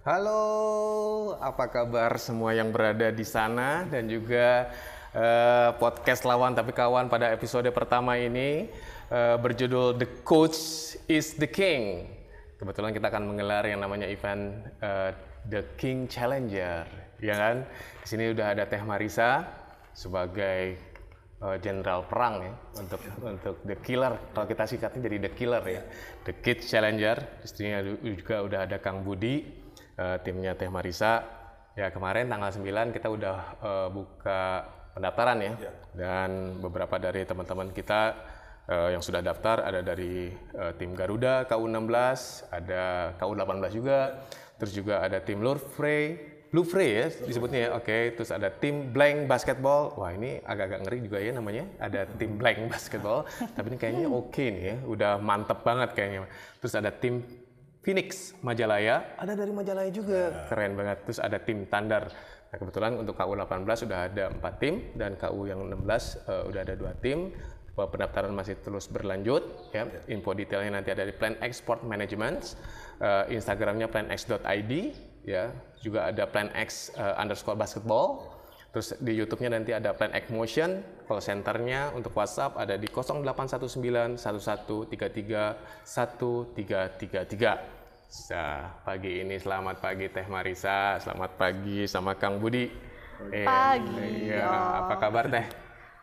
Halo, apa kabar semua yang berada di sana dan juga uh, podcast lawan tapi kawan pada episode pertama ini uh, berjudul The Coach is the King. Kebetulan kita akan menggelar yang namanya event uh, The King Challenger, ya kan? Di sini udah ada Teh Marisa sebagai jenderal uh, perang ya untuk untuk the killer kalau kita singkatnya jadi the killer ya the kid challenger istrinya juga udah ada Kang Budi uh, timnya Teh Marisa ya kemarin tanggal 9 kita udah uh, buka pendaftaran ya yeah. dan beberapa dari teman-teman kita uh, yang sudah daftar ada dari uh, tim Garuda KU16 ada KU18 juga terus juga ada tim Lurfrey Louvre ya disebutnya ya. Oke, okay. terus ada tim Blank Basketball. Wah, ini agak-agak ngeri juga ya namanya. Ada tim Blank Basketball. Tapi ini kayaknya oke okay nih ya. Udah mantep banget kayaknya. Terus ada tim Phoenix Majalaya. Ada dari Majalaya juga. Keren banget. Terus ada tim Tandar. Nah, kebetulan untuk KU 18 sudah ada 4 tim dan KU yang 16 uh, udah ada dua tim. Pendaftaran masih terus berlanjut ya. Info detailnya nanti ada di Plan Export Management. Uh, Instagramnya planx.id ya juga ada Plan X uh, underscore basketball terus di YouTube-nya nanti ada Plan X Motion call centernya untuk WhatsApp ada di 0819 1133 1333 Nah, pagi ini selamat pagi Teh Marisa, selamat pagi sama Kang Budi. Pagi. Eh, ya, apa kabar Teh?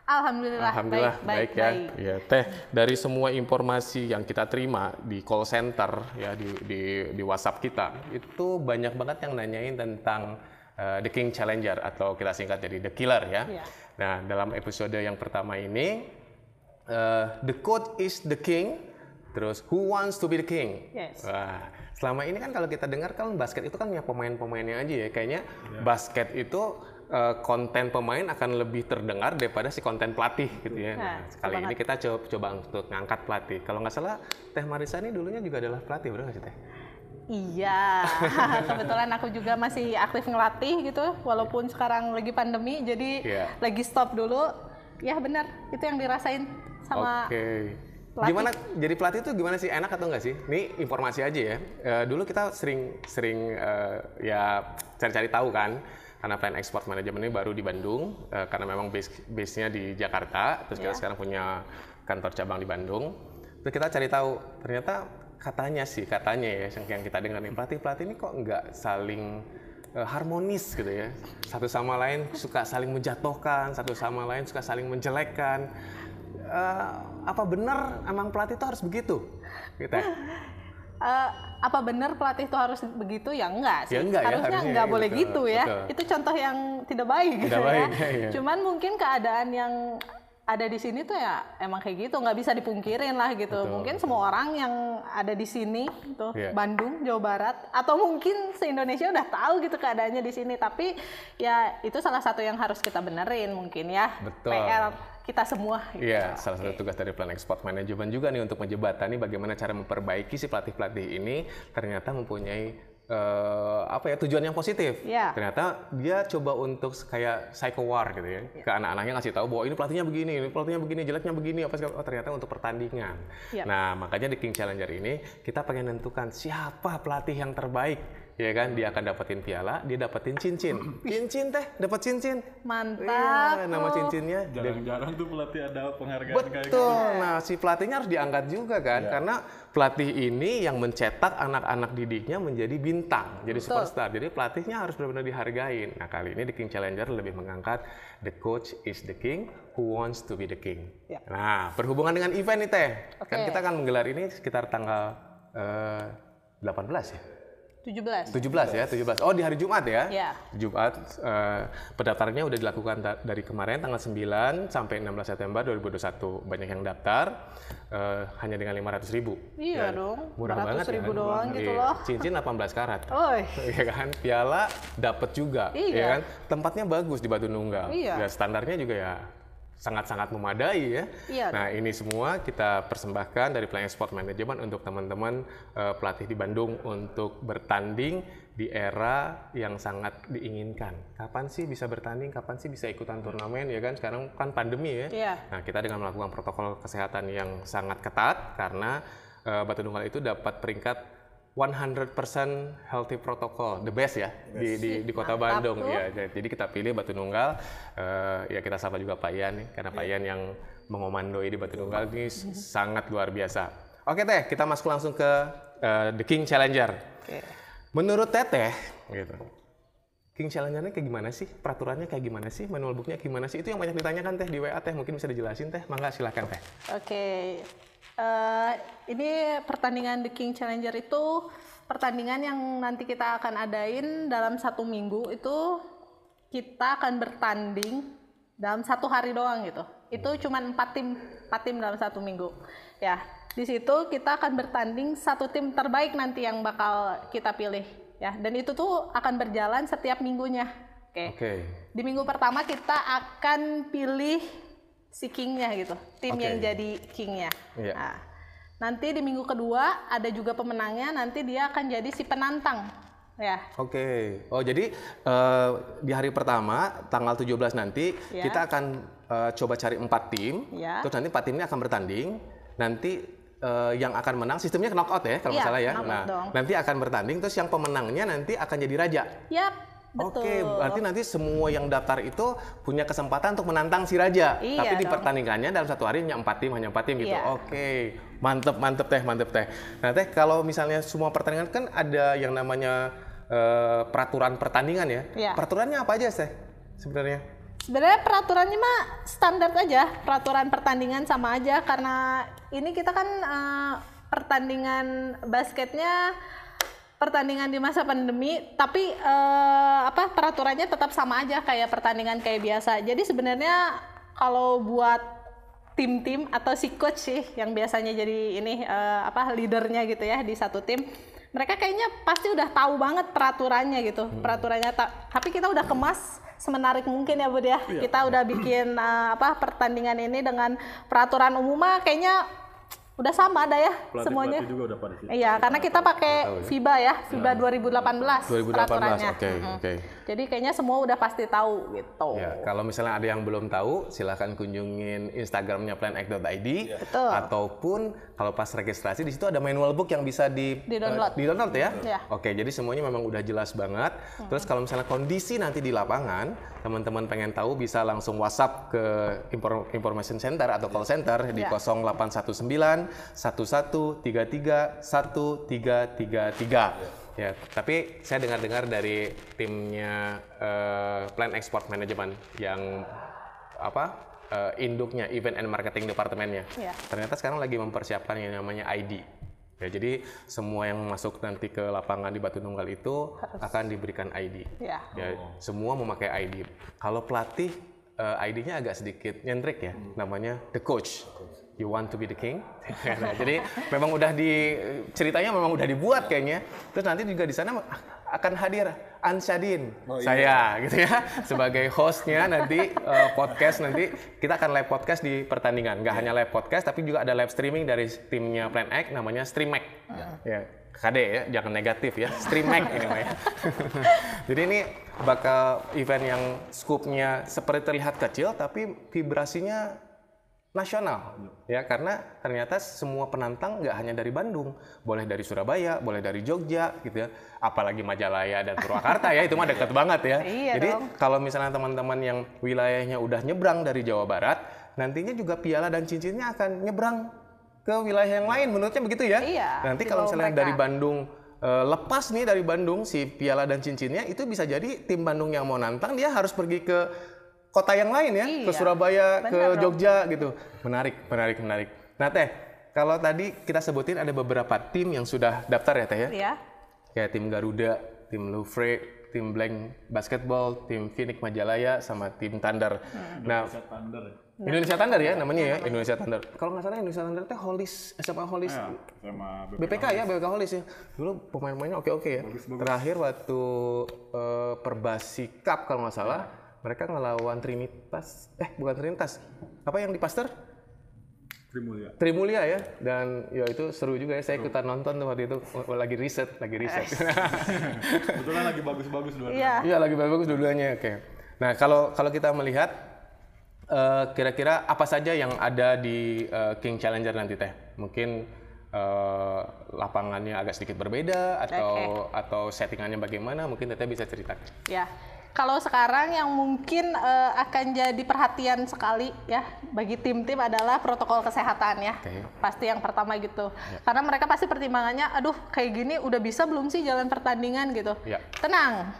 Alhamdulillah, Alhamdulillah baik, baik, baik ya. Baik. Ya, Teh, dari semua informasi yang kita terima di call center ya di di, di WhatsApp kita, itu banyak banget yang nanyain tentang uh, The King Challenger atau kita singkat jadi The Killer ya. ya. Nah, dalam episode yang pertama ini uh, The Code is the King, terus Who wants to be the King? Yes. Wah, selama ini kan kalau kita dengar kan basket itu kan ya pemain-pemainnya aja ya. Kayaknya ya. basket itu uh, konten pemain akan lebih terdengar daripada si konten pelatih gitu ya. Nah, nah kali ini kita coba, coba untuk ngangkat pelatih. Kalau nggak salah Teh Marisa ini dulunya juga adalah pelatih, benar nggak sih Teh? Iya, kebetulan aku juga masih aktif ngelatih gitu, walaupun sekarang lagi pandemi, jadi yeah. lagi stop dulu. Ya benar, itu yang dirasain sama. Oke. Okay. Gimana jadi pelatih itu gimana sih enak atau enggak sih? Ini informasi aja ya. Uh, dulu kita sering sering uh, ya cari-cari tahu kan karena plan export management ini baru di Bandung uh, karena memang base base-nya di Jakarta terus yeah. kita sekarang punya kantor cabang di Bandung terus kita cari tahu ternyata katanya sih katanya ya yang kita dengar nih pelatih pelatih ini kok nggak saling uh, harmonis gitu ya satu sama lain suka saling menjatuhkan satu sama lain suka saling menjelekkan uh, apa benar emang pelatih itu harus begitu gitu ya? uh, apa benar pelatih itu harus begitu ya enggak sih ya enggak, harusnya, ya, harusnya enggak boleh betul, gitu ya betul. itu contoh yang tidak baik tidak gitu baik, ya. ya. cuman mungkin keadaan yang ada di sini tuh ya emang kayak gitu nggak bisa dipungkirin lah gitu betul, mungkin betul. semua orang yang ada di sini tuh yeah. Bandung Jawa Barat atau mungkin se Indonesia udah tahu gitu keadaannya di sini tapi ya itu salah satu yang harus kita benerin mungkin ya betul. PR kita semua. Gitu. Iya, salah satu tugas dari Plan Export Management juga nih untuk menjembatani bagaimana cara memperbaiki si pelatih-pelatih ini ternyata mempunyai uh, apa ya tujuan yang positif. Yeah. Ternyata dia coba untuk kayak psycho war gitu ya yeah. ke anak-anaknya ngasih tahu bahwa ini pelatihnya begini, ini pelatihnya begini, jeleknya begini apa segala. Oh ternyata untuk pertandingan. Yeah. Nah makanya di King Challenger ini kita pengen nentukan siapa pelatih yang terbaik ya kan? Dia akan dapetin piala dia dapetin cincin. Cincin teh dapat cincin. Mantap. Ya, nama cincinnya. Jarang-jarang tuh pelatih ada penghargaan betul kayak gitu. nah si pelatihnya harus diangkat juga kan? Ya. karena pelatih ini yang mencetak anak-anak didiknya menjadi bintang jadi betul. superstar. Jadi pelatihnya harus benar-benar dihargain. Nah kali ini di King Challenger lebih mengangkat the coach is the king who wants to be the king. Ya. nah berhubungan dengan event nih teh. Okay. kan kita akan menggelar ini sekitar tanggal uh, eh, 18 ya 17. 17 ya, 17. Oh, di hari Jumat ya? Iya. Jumat uh, pendaftarannya udah dilakukan dari kemarin tanggal 9 sampai 16 September 2021. Banyak yang daftar uh, hanya dengan 500 ribu. Iya ya, dong. Murah banget ribu kan? doang gitu iya. loh. Cincin 18 karat. Oh. Iya kan? Piala dapat juga. Iya. Ya kan? Tempatnya bagus di Batu Nunggal. Iya. Ya, standarnya juga ya sangat-sangat memadai ya. Iya, nah ini semua kita persembahkan dari Plan Sport Management untuk teman-teman uh, pelatih di Bandung untuk bertanding di era yang sangat diinginkan. Kapan sih bisa bertanding? Kapan sih bisa ikutan turnamen? Ya kan sekarang kan pandemi ya. Iya. Nah kita dengan melakukan protokol kesehatan yang sangat ketat karena uh, Batu Nunggal itu dapat peringkat 100% healthy protocol, the best ya di, di, di kota Mantap Bandung tuh. ya. Jadi kita pilih Batu Nunggal, eh, ya kita sapa juga Pak Ian nih, karena Pak Ian yang mengomandoi di Batu Nunggal ini sangat luar biasa. Oke Teh, kita masuk langsung ke eh, The King Challenger. Oke. Menurut Teteh, gitu. King Challenger-nya kayak gimana sih? Peraturannya kayak gimana sih? Manual book-nya gimana sih? Itu yang banyak ditanyakan Teh di WA Teh. Mungkin bisa dijelasin Teh. Mangga silakan Teh. Oke, Eh, ini pertandingan The King Challenger itu pertandingan yang nanti kita akan adain dalam satu minggu itu kita akan bertanding dalam satu hari doang gitu. Itu cuma empat tim, empat tim dalam satu minggu. Ya, di situ kita akan bertanding satu tim terbaik nanti yang bakal kita pilih. Ya, dan itu tuh akan berjalan setiap minggunya. Oke. Oke. Di minggu pertama kita akan pilih si kingnya gitu, tim Oke. yang jadi kingnya. Iya. Nah, nanti di minggu kedua ada juga pemenangnya, nanti dia akan jadi si penantang, ya. Oke. Oh, jadi eh, di hari pertama tanggal 17 nanti Ya. kita akan eh, coba cari empat tim. Ya. Terus nanti empat tim ini akan bertanding. Nanti eh, yang akan menang sistemnya knockout ya kalau nggak Iya, salah ya. Nah, dong. nanti akan bertanding terus yang pemenangnya nanti akan jadi raja. Yap, betul. Oke, berarti nanti semua yang daftar itu punya kesempatan untuk menantang si raja. Iya Tapi di dong. pertandingannya dalam satu hari hanya empat tim, hanya empat tim gitu. Iya. Oke, mantep, mantep teh, mantep teh. Nah teh, kalau misalnya semua pertandingan kan ada yang namanya eh, peraturan pertandingan ya. Iya. Peraturannya apa aja teh sebenarnya? Sebenarnya peraturannya mah standar aja, peraturan pertandingan sama aja karena ini kita kan eh, pertandingan basketnya pertandingan di masa pandemi, tapi eh, apa peraturannya tetap sama aja kayak pertandingan kayak biasa. Jadi sebenarnya kalau buat tim-tim atau si coach sih yang biasanya jadi ini eh, apa leadernya gitu ya di satu tim mereka kayaknya pasti udah tahu banget peraturannya gitu. Peraturannya ta- tapi kita udah kemas semenarik mungkin ya Bud ya. Kita udah bikin eh, apa pertandingan ini dengan peraturan umum mah kayaknya udah sama ada ya semuanya Pelatih-pelatih juga udah pada iya karena kita pakai FIBA ya FIBA 2018 2018, peraturannya oke, Mm-mm. oke. jadi kayaknya semua udah pasti tahu gitu Ya, kalau misalnya ada yang belum tahu, silahkan kunjungin Instagramnya planact.id Betul. ataupun kalau pas registrasi di situ ada manual book yang bisa di Di-download. eh, di-download ya. Ya. Oke, jadi semuanya memang udah jelas banget. Terus kalau misalnya kondisi nanti di lapangan, teman-teman pengen tahu bisa langsung WhatsApp ke Infor- Information Center atau call center di Ya. 0819 1133 1333. Ya, tapi saya dengar-dengar dari timnya eh, Plan Export Management yang apa eh, induknya Event and Marketing Departemennya. Iya. Ternyata sekarang lagi mempersiapkan yang namanya ID. Ya, jadi semua yang masuk nanti ke lapangan di Batu Nunggal itu akan diberikan ID. ya Ya, semua memakai ID. Kalau pelatih eh, ID-nya agak sedikit nyentrik ya, namanya the coach. You want to be the king. Nah, jadi memang udah di ceritanya memang udah dibuat kayaknya. Terus nanti juga di sana akan hadir Ansyadin, saya gitu ya sebagai hostnya nanti eh, podcast nanti kita akan live podcast di pertandingan. Nggak hanya live podcast tapi juga ada live streaming dari timnya Plan X namanya Streamac. Ya. KD ya, jangan negatif ya. Streamac ini mah ya. Jadi ini bakal event yang skupnya seperti terlihat kecil tapi vibrasinya nasional ya karena ternyata semua penantang nggak hanya dari Bandung boleh dari Surabaya boleh dari Jogja gitu ya apalagi Majalaya dan Purwakarta ya itu mah dekat banget ya Iya jadi dong. kalau misalnya teman-teman yang wilayahnya udah nyebrang dari Jawa Barat nantinya juga piala dan cincinnya akan nyebrang ke wilayah yang lain menurutnya begitu ya Iya, nanti kalau misalnya mereka. dari Bandung eh, lepas nih dari Bandung si piala dan cincinnya itu bisa jadi tim Bandung yang mau nantang dia harus pergi ke kota yang lain ya, ke Iya, Surabaya, ke bener dong. Jogja gitu. Menarik, menarik, menarik. Nah Teh, kalau tadi kita sebutin ada beberapa tim yang sudah daftar ya Teh ya? ya Kayak tim Garuda, tim Louvre, tim Blank Basketball, tim Phoenix Majalaya, sama tim Thunder. Nah, Set Thunder. Indonesia Thunder ya namanya ya, Indonesia Thunder. Kalau nggak salah Indonesia Thunder teh Hollis, SMA Hollis. Ya, sama BPK ya, BPK Holis ya. Dulu pemain-pemainnya oke-oke ya. Terakhir waktu eh, Perbasi Cup kalau nggak salah, mereka ngelawan Trinitas. Eh, bukan Trinitas. Apa yang di Pasteur? Trimulya. Trimulia ya. Dan ya itu seru juga ya. Saya ikutan nonton tuh waktu itu lagi riset, lagi riset. Kebetulan lagi bagus-bagus dua. iya Iya, lagi bagus dua-duanya. Oke. Nah, kalau kalau kita melihat eh, kira-kira apa saja yang ada di eh, King Challenger nanti teh? Mungkin uh, lapangannya agak sedikit berbeda atau okay. atau settingannya bagaimana? Mungkin Teteh bisa ceritakan. Ya. Kalau sekarang yang mungkin uh, akan jadi perhatian sekali ya bagi tim-tim adalah protokol kesehatan ya. Okay. Pasti yang pertama gitu. Ya. Karena mereka pasti pertimbangannya, aduh kayak gini udah bisa belum sih jalan pertandingan gitu. Ya. Tenang,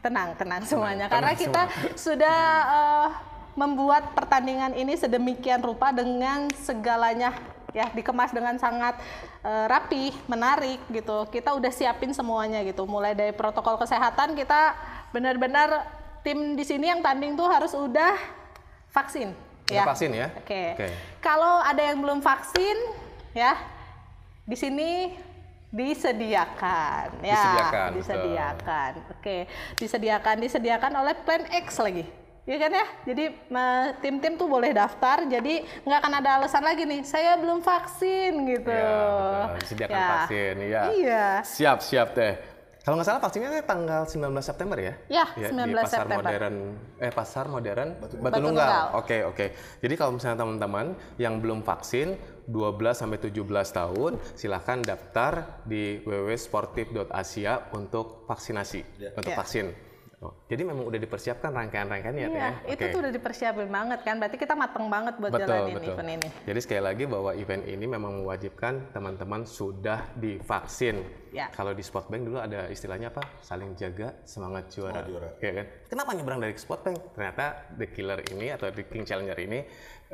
tenang, tenang semuanya. Tenang, Karena tenang kita semua. sudah uh, membuat pertandingan ini sedemikian rupa dengan segalanya ya dikemas dengan sangat uh, rapi, menarik gitu. Kita udah siapin semuanya gitu. Mulai dari protokol kesehatan kita benar-benar tim di sini yang tanding tuh harus udah vaksin. ya. vaksin ya. Oke. Okay. Okay. Kalau ada yang belum vaksin ya di sini disediakan ya disediakan disediakan oke okay. disediakan disediakan oleh plan X lagi ya kan ya jadi tim-tim tuh boleh daftar jadi nggak akan ada alasan lagi nih saya belum vaksin gitu ya, betul. disediakan ya. vaksin ya iya siap siap deh kalau nggak salah vaksinnya tanggal 19 September ya? Ya, ya 19 di pasar September. modern eh pasar modern Batu, Batu Nunggal. Oke, oke. Jadi kalau misalnya teman-teman yang belum vaksin 12 sampai 17 tahun silahkan daftar di www.sportif.asia untuk vaksinasi, ya. untuk ya. vaksin. Oh, jadi memang udah dipersiapkan rangkaian-rangkaiannya iya, ya? itu okay. tuh udah dipersiapin banget kan. Berarti kita mateng banget buat betul, jalanin betul. event ini. Jadi sekali lagi bahwa event ini memang mewajibkan teman-teman sudah divaksin. Ya. Kalau di Spotbank dulu ada istilahnya apa? Saling jaga semangat juara. Oh, juara. Ya kan? Kenapa nyebrang dari Spotbank? Ternyata The Killer ini atau The King Challenger ini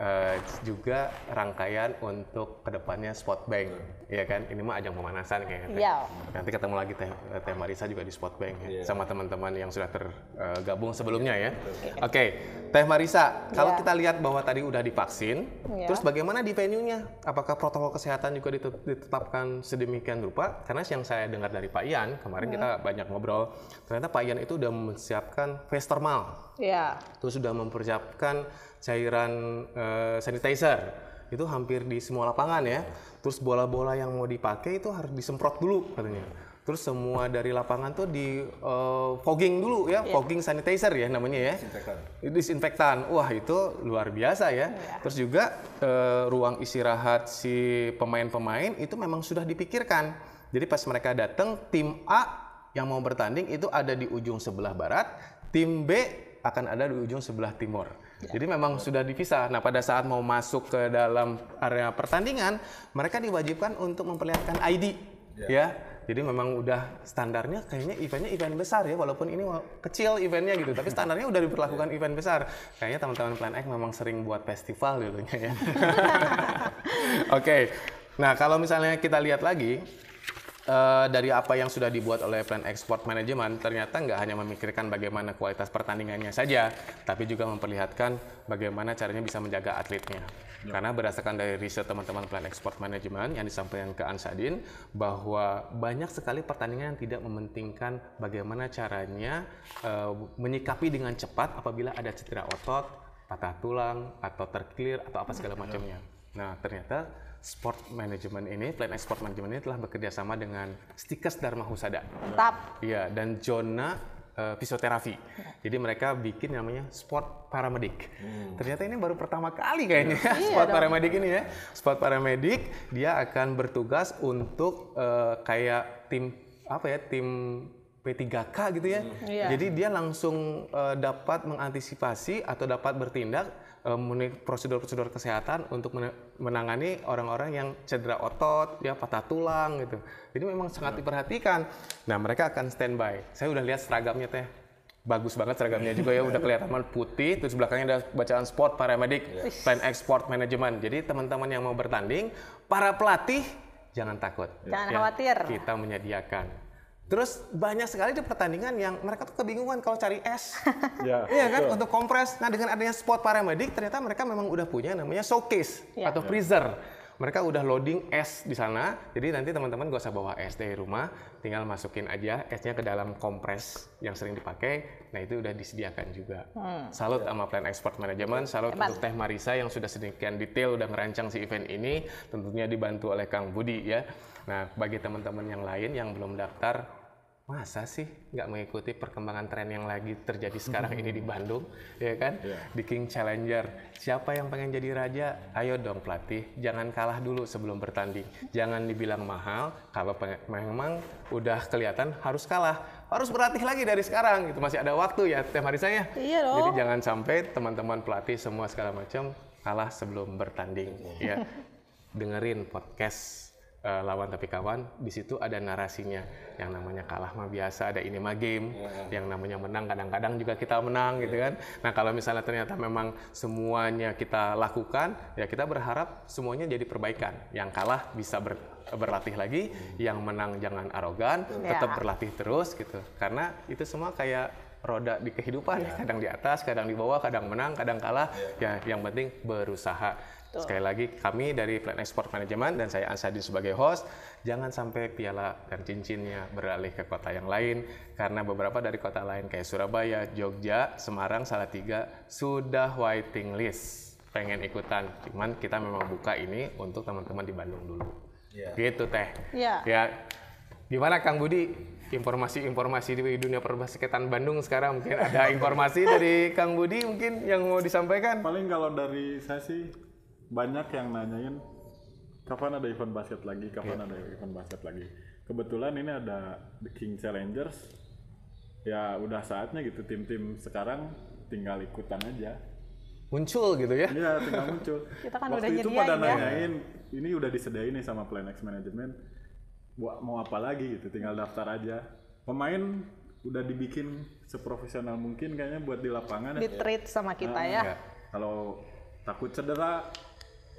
uh, juga rangkaian untuk ke depannya Spotbank, hmm. ya kan? Ini mah ajang pemanasan kayaknya. Iya. Nanti ketemu lagi Teh, Teh Marisa juga di Spotbank ya, yeah. sama teman-teman yang sudah tergabung uh, sebelumnya ya. Oke, okay. Teh Marisa, kalau yeah. kita lihat bahwa tadi udah divaksin, yeah. terus bagaimana di venue-nya? Apakah protokol kesehatan juga ditetapkan sedemikian rupa? Karena yang saya dengar dari Pak Ian kemarin hmm. kita banyak ngobrol, ternyata Pak Ian itu udah mempersiapkan face thermal. Iya. Yeah. Terus sudah mempersiapkan cairan uh, sanitizer itu hampir di semua lapangan ya. Terus bola-bola yang mau dipakai itu harus disemprot dulu katanya. Terus semua dari lapangan tuh di uh, fogging dulu ya, yeah. fogging sanitizer ya namanya ya. Disinfektan. Disinfektan. Wah, itu luar biasa ya. Yeah. Terus juga uh, ruang istirahat si pemain-pemain itu memang sudah dipikirkan. Jadi pas mereka datang tim A yang mau bertanding itu ada di ujung sebelah barat, tim B akan ada di ujung sebelah timur. Ya. Jadi memang sudah dipisah. Nah, pada saat mau masuk ke dalam area pertandingan, mereka diwajibkan untuk memperlihatkan ID, ya. ya. Jadi memang udah standarnya kayaknya eventnya event besar ya, walaupun ini kecil eventnya gitu, tapi standarnya udah diperlakukan ya. event besar. Kayaknya teman-teman Plan X memang sering buat festival dulunya ya. Oke, okay. nah kalau misalnya kita lihat lagi, uh, dari apa yang sudah dibuat oleh Plan Export Management ternyata nggak hanya memikirkan bagaimana kualitas pertandingannya saja, tapi juga memperlihatkan bagaimana caranya bisa menjaga atletnya. Ya. Karena berdasarkan dari riset teman-teman Plan Export Management yang disampaikan ke Ansadin bahwa banyak sekali pertandingan yang tidak mementingkan bagaimana caranya uh, menyikapi dengan cepat apabila ada cedera otot, patah tulang atau terkilir atau apa segala macamnya. Nah, ternyata Sport Management ini, Plan Sport Management ini telah bekerja sama dengan Stikes Dharma Husada. Mantap. Iya, dan Jona uh, Fisioterapi. Jadi mereka bikin namanya Sport Paramedic. Hmm. Ternyata ini baru pertama kali kayaknya ya, Sport dong. Paramedic ini ya. Sport Paramedic dia akan bertugas untuk uh, kayak tim apa ya, tim P3K gitu ya. Hmm. Yeah. Jadi dia langsung uh, dapat mengantisipasi atau dapat bertindak uh, prosedur-prosedur kesehatan untuk menangani orang-orang yang cedera otot, ya patah tulang gitu. Jadi memang sangat diperhatikan. Nah mereka akan standby. Saya udah lihat seragamnya teh bagus banget seragamnya juga ya udah kelihatan putih terus belakangnya ada bacaan sport paramedic yes. plan export management jadi teman-teman yang mau bertanding para pelatih jangan takut jangan ya, khawatir kita menyediakan Terus banyak sekali di pertandingan yang mereka tuh kebingungan kalau cari es. ya, iya kan betul. untuk kompres. Nah, dengan adanya spot paramedik ternyata mereka memang udah punya namanya showcase ya. atau freezer. Mereka udah loading es di sana. Jadi nanti teman-teman gak usah bawa es dari rumah, tinggal masukin aja esnya ke dalam kompres yang sering dipakai. Nah, itu udah disediakan juga. Hmm. Salut sama Plan Export Management, salut Hebat. untuk Teh Marisa yang sudah sedemikian detail udah ngerancang si event ini, tentunya dibantu oleh Kang Budi ya. Nah, bagi teman-teman yang lain yang belum daftar, masa sih nggak mengikuti perkembangan tren yang lagi terjadi sekarang ini di Bandung, ya kan? Iya. Di King Challenger. Siapa yang pengen jadi raja? Ayo dong pelatih, jangan kalah dulu sebelum bertanding. Jangan dibilang mahal, kalau memang udah kelihatan harus kalah. Harus berlatih lagi dari sekarang, itu masih ada waktu ya, Teh Marisa ya. Iya dong. Jadi jangan sampai teman-teman pelatih semua segala macam kalah sebelum bertanding, ya. Dengerin podcast eh, lawan tapi kawan di situ ada narasinya. Yang namanya kalah mah biasa ada ini mah game. Yang namanya menang kadang-kadang juga kita menang gitu kan. Nah kalau misalnya ternyata memang semuanya kita lakukan ya kita berharap semuanya jadi perbaikan. Yang kalah bisa ber- berlatih lagi yang menang jangan arogan Ya. tetap berlatih terus gitu. Karena itu semua kayak roda di kehidupan. Kadang di atas kadang di bawah kadang menang kadang kalah. Ya yang penting berusaha sekali lagi kami dari Plan Export Management dan saya Ansadi sebagai host. Jangan sampai piala dan cincinnya beralih ke kota yang lain karena beberapa dari kota lain kayak Surabaya Jogja Semarang Salatiga sudah waiting list. Pengen ikutan. Cuman kita memang buka ini untuk teman-teman di Bandung dulu. Gitu teh. Iya. ya. Gimana Kang Budi? Informasi-informasi di dunia perbasketan Bandung sekarang mungkin ada informasi dari Kang Budi mungkin yang mau disampaikan? Paling kalau dari saya sih banyak yang nanyain kapan ada event basket lagi, kapan ada event basket lagi. Kebetulan ini ada The King Challengers. Ya udah saatnya gitu tim-tim sekarang tinggal ikutan aja. muncul gitu ya Iya, tinggal muncul. Kita kan Waktu udah itu pada ya. nanyain, ini udah disediain nih sama Plan X Management. Buat mau apa lagi gitu, tinggal daftar aja. Pemain udah dibikin seprofesional mungkin kayaknya buat di lapangan Di ya. treat sama kita ya. Ya, Kalau takut cedera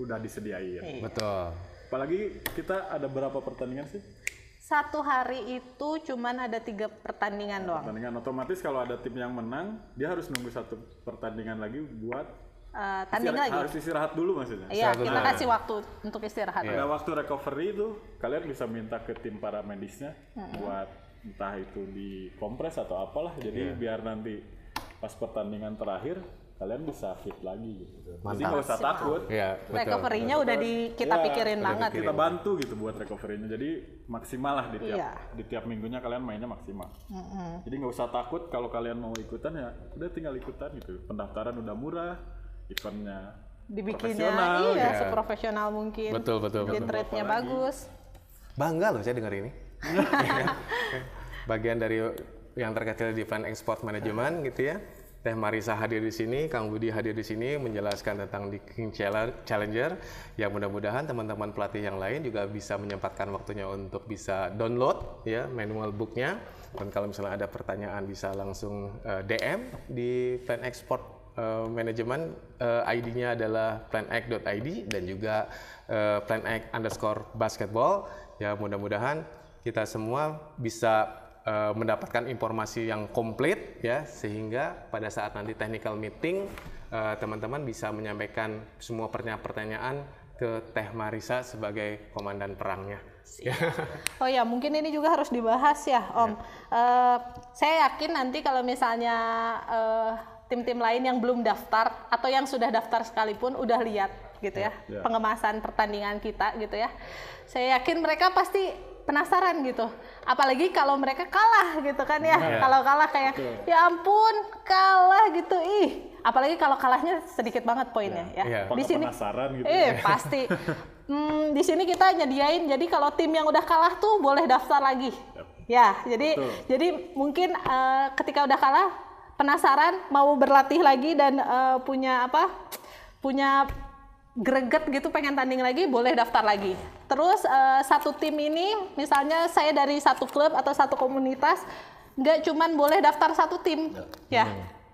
udah disediain. Iya. betul Apalagi kita ada berapa pertandingan sih? Satu hari itu cuman ada tiga pertandingan doang. Pertandingan otomatis kalau ada tim yang menang, dia harus nunggu satu pertandingan lagi buat Eh, tanding lagi. harus istirahat dulu maksudnya. Iya, Satu kita hari. kasih waktu untuk istirahat. Ada waktu recovery itu kalian bisa minta ke tim para medisnya buat entah itu di kompres atau apalah jadi biar nanti pas pertandingan terakhir kalian bisa fit lagi gitu. Jadi nggak usah takut. ya betul Recovery-nya udah di kita Iya, pikirin udah banget. Kita bantu gitu buat recovery-nya. Jadi maksimal lah di tiap Iya. di tiap minggunya kalian mainnya maksimal. Jadi nggak usah takut kalau kalian mau ikutan ya udah tinggal ikutan gitu. Pendaftaran udah murah, eventnya Dibikinnya profesional, iya ya. seprofesional mungkin. betul betul betul treatnya bagus. bangga loh saya dengar ini bagian dari yang terkecil di plan export management gitu ya Teh Marisa hadir di sini, Kang Budi hadir di sini menjelaskan tentang di King Challenger. Ya mudah-mudahan teman-teman pelatih yang lain juga bisa menyempatkan waktunya untuk bisa download ya manual booknya. Dan kalau misalnya ada pertanyaan bisa langsung eh, DM di Plan Export eh, Management. Eh, ID-nya adalah planx.id dan juga eh, planx underscore basketball. Ya mudah-mudahan kita semua bisa eh, mendapatkan informasi yang komplit ya sehingga pada saat nanti technical meeting eh, teman-teman bisa menyampaikan semua pertanyaan-pertanyaan ke Teh Marisa sebagai komandan perangnya. Ya. Oh ya, mungkin ini juga harus dibahas ya, Om. Eh, saya yakin nanti kalau misalnya eh, tim-tim lain yang belum daftar atau yang sudah daftar sekalipun udah lihat gitu ya, Ya. pengemasan pertandingan kita gitu ya. Saya yakin mereka pasti penasaran gitu. Apalagi kalau mereka kalah gitu kan ya. Ya. Kalau kalah kayak ya ampun, kalah gitu. Ih, apalagi kalau kalahnya sedikit banget poinnya ya. Ya. Di sini penasaran gitu. Eh pasti. Hmm, di sini kita nyediain. Jadi kalau tim yang udah kalah tuh boleh daftar lagi. Ya, jadi Betul. jadi mungkin eh, ketika udah kalah penasaran mau berlatih lagi dan eh, punya apa? Punya greget gitu pengen tanding lagi boleh daftar lagi. Terus eh, satu tim ini misalnya saya dari satu klub atau satu komunitas nggak cuman boleh daftar satu tim. Ya.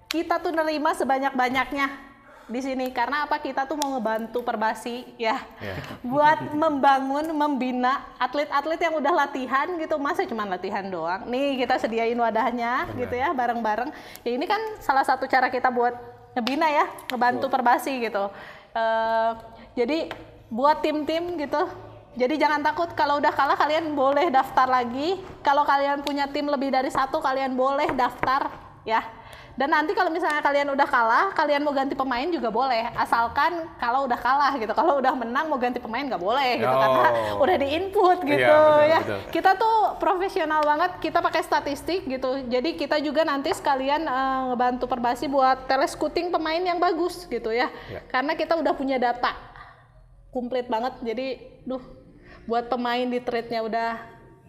Kita tuh nerima sebanyak-banyaknya di sini. Karena apa? Kita tuh mau ngebantu perbasi ya. Buat membangun membina atlet-atlet yang udah latihan gitu. Masa cuma latihan doang? Nih kita sediain wadahnya gitu ya bareng-bareng. Ya ini kan salah satu cara kita buat ngebina ya ngebantu perbasi gitu Eh, jadi buat tim-tim gitu jadi jangan takut kalau udah kalah kalian boleh daftar lagi kalau kalian punya tim lebih dari satu kalian boleh daftar ya. Dan nanti kalau misalnya kalian udah kalah, kalian mau ganti pemain juga boleh, asalkan kalau udah kalah gitu. Kalau udah menang mau ganti pemain nggak boleh gitu Oh. karena udah di input gitu betul, ya. betul. Kita tuh profesional banget, kita pakai statistik gitu. Jadi kita juga nanti sekalian eh, ngebantu Perbasi buat telescouting pemain yang bagus gitu ya. Ya. Karena kita udah punya data komplit banget. Jadi, duh, buat pemain di trade-nya udah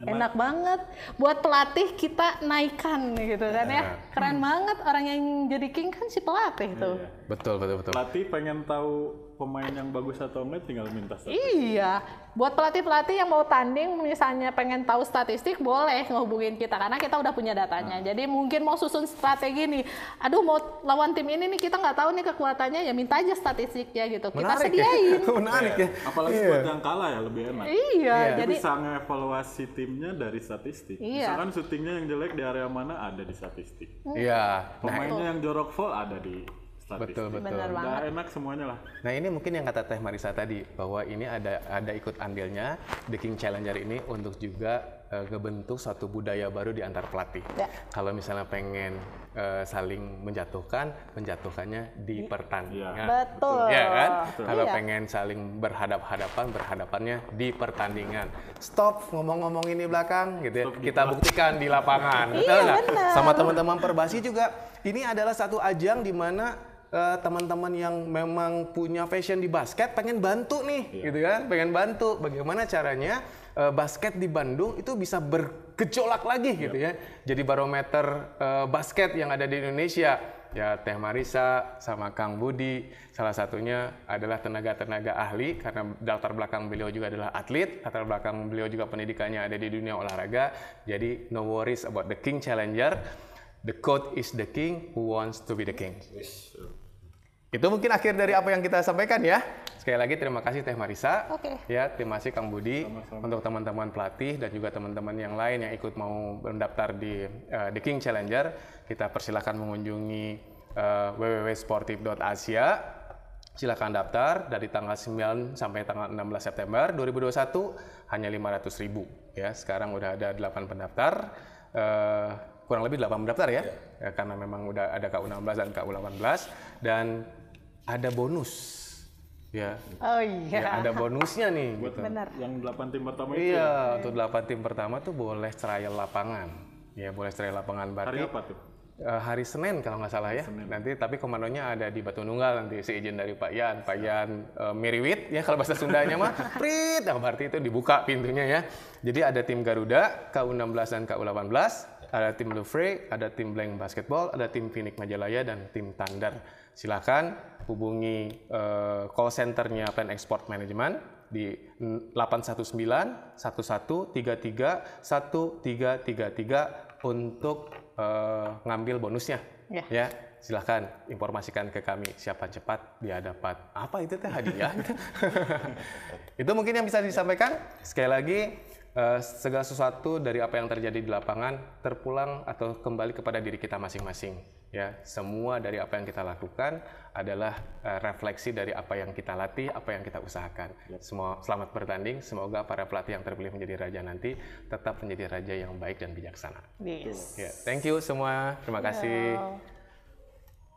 enak banget. Buat pelatih kita naikkan gitu kan ya. Keren banget orang yang jadi king kan si pelatih tuh. Iya. Betul, betul, betul. Pelatih pengen tahu pemain yang bagus atau enggak tinggal minta statistik. Iya, buat pelatih-pelatih yang mau tanding misalnya pengen tahu statistik boleh ngehubungin kita karena kita udah punya datanya. Jadi mungkin mau susun strategi nih, aduh mau lawan tim ini nih kita nggak tahu nih kekuatannya ya minta aja statistiknya gitu. Kita Menarik sediain. ya. Menarik ya. Apalagi Iya. buat yang kalah ya lebih enak. Iya, Iya. Jadi jadi bisa ngevaluasi timnya dari statistik. Iya. Misalkan syutingnya yang jelek di area mana ada di statistik. Iya. Nah, Pemainnya yang jorok full ada di statistik. betul, betul. bener banget. enak semuanya lah. Nah ini mungkin yang kata Teh Marisa tadi bahwa ini ada ada ikut andilnya The King Challenger ini untuk juga eh, ngebentuk suatu budaya baru di antar pelatih. Ya. Kalau misalnya pengen eh, saling menjatuhkan, menjatuhkannya di pertandingan. Betul. Ya kan? Betul. Kalau Iya. pengen saling berhadap-hadapan, berhadapannya di pertandingan. Stop ngomong-ngomong ini belakang gitu ya. Kita buktikan di lapangan. Iya, Betul benar. Sama teman-teman Perbasi juga ini adalah satu ajang di mana eh, teman-teman yang memang punya passion di basket pengen bantu nih, gitu kan? Pengen bantu. Bagaimana caranya eh, basket di Bandung itu bisa bergejolak lagi gitu ya. Jadi barometer eh, basket yang ada di Indonesia. Ya Teh Marisa sama Kang Budi. Salah satunya adalah tenaga-tenaga ahli karena latar belakang beliau juga adalah atlet. Latar belakang beliau juga pendidikannya ada di dunia olahraga. Jadi no worries about the King Challenger. The coach is the king who wants to be the king itu mungkin akhir dari apa yang kita sampaikan ya. Sekali lagi terima kasih Teh Marisa. Oke. ya terima kasih Kang Budi untuk teman-teman pelatih dan juga teman-teman yang lain yang ikut mau mendaftar di eh, The King Challenger. Kita persilahkan mengunjungi eh, www.sportif.asia silakan daftar dari tanggal 9 sampai tanggal 16 September 2021 hanya 500 ribu. Ya sekarang udah ada 8 pendaftar. Eh, kurang lebih 8 pendaftar ya, Ya, karena memang udah ada KU16 dan KU18 dan ada bonus ya Oh Ya, iya. ada bonusnya nih. Buat gitu. Benar. yang 8 tim pertama itu ya. Iya, untuk 8 tim pertama tuh boleh trial lapangan. Ya, boleh trial lapangan berarti Hari apa tuh? eh, hari Senin kalau nggak salah ya. Nanti tapi komandonya ada di Batu Nunggal nanti seizin dari Pak Yan, Pak Yan eh, Miriwit ya kalau bahasa Sundanya mah. Prit, nah berarti itu dibuka pintunya ya. Jadi ada tim Garuda, KU16 dan KU18, ada tim Louvre, ada tim Blank Basketball, ada tim Phoenix Majalaya dan tim Thunder. Silakan hubungi eh, call centernya Plan Export Management di 819 1133 1333 untuk eh, ngambil bonusnya. Ya. Ya, silahkan informasikan ke kami siapa cepat dia dapat apa itu teh hadiah. itu mungkin yang bisa disampaikan. Sekali lagi eh, segala sesuatu dari apa yang terjadi di lapangan terpulang atau kembali kepada diri kita masing-masing. Ya, semua dari apa yang kita lakukan adalah eh, refleksi dari apa yang kita latih, apa yang kita usahakan. Semua selamat bertanding. Semoga para pelatih yang terpilih menjadi raja nanti tetap menjadi raja yang baik dan bijaksana. Yes. Ya, thank you semua. Terima kasih. Yo.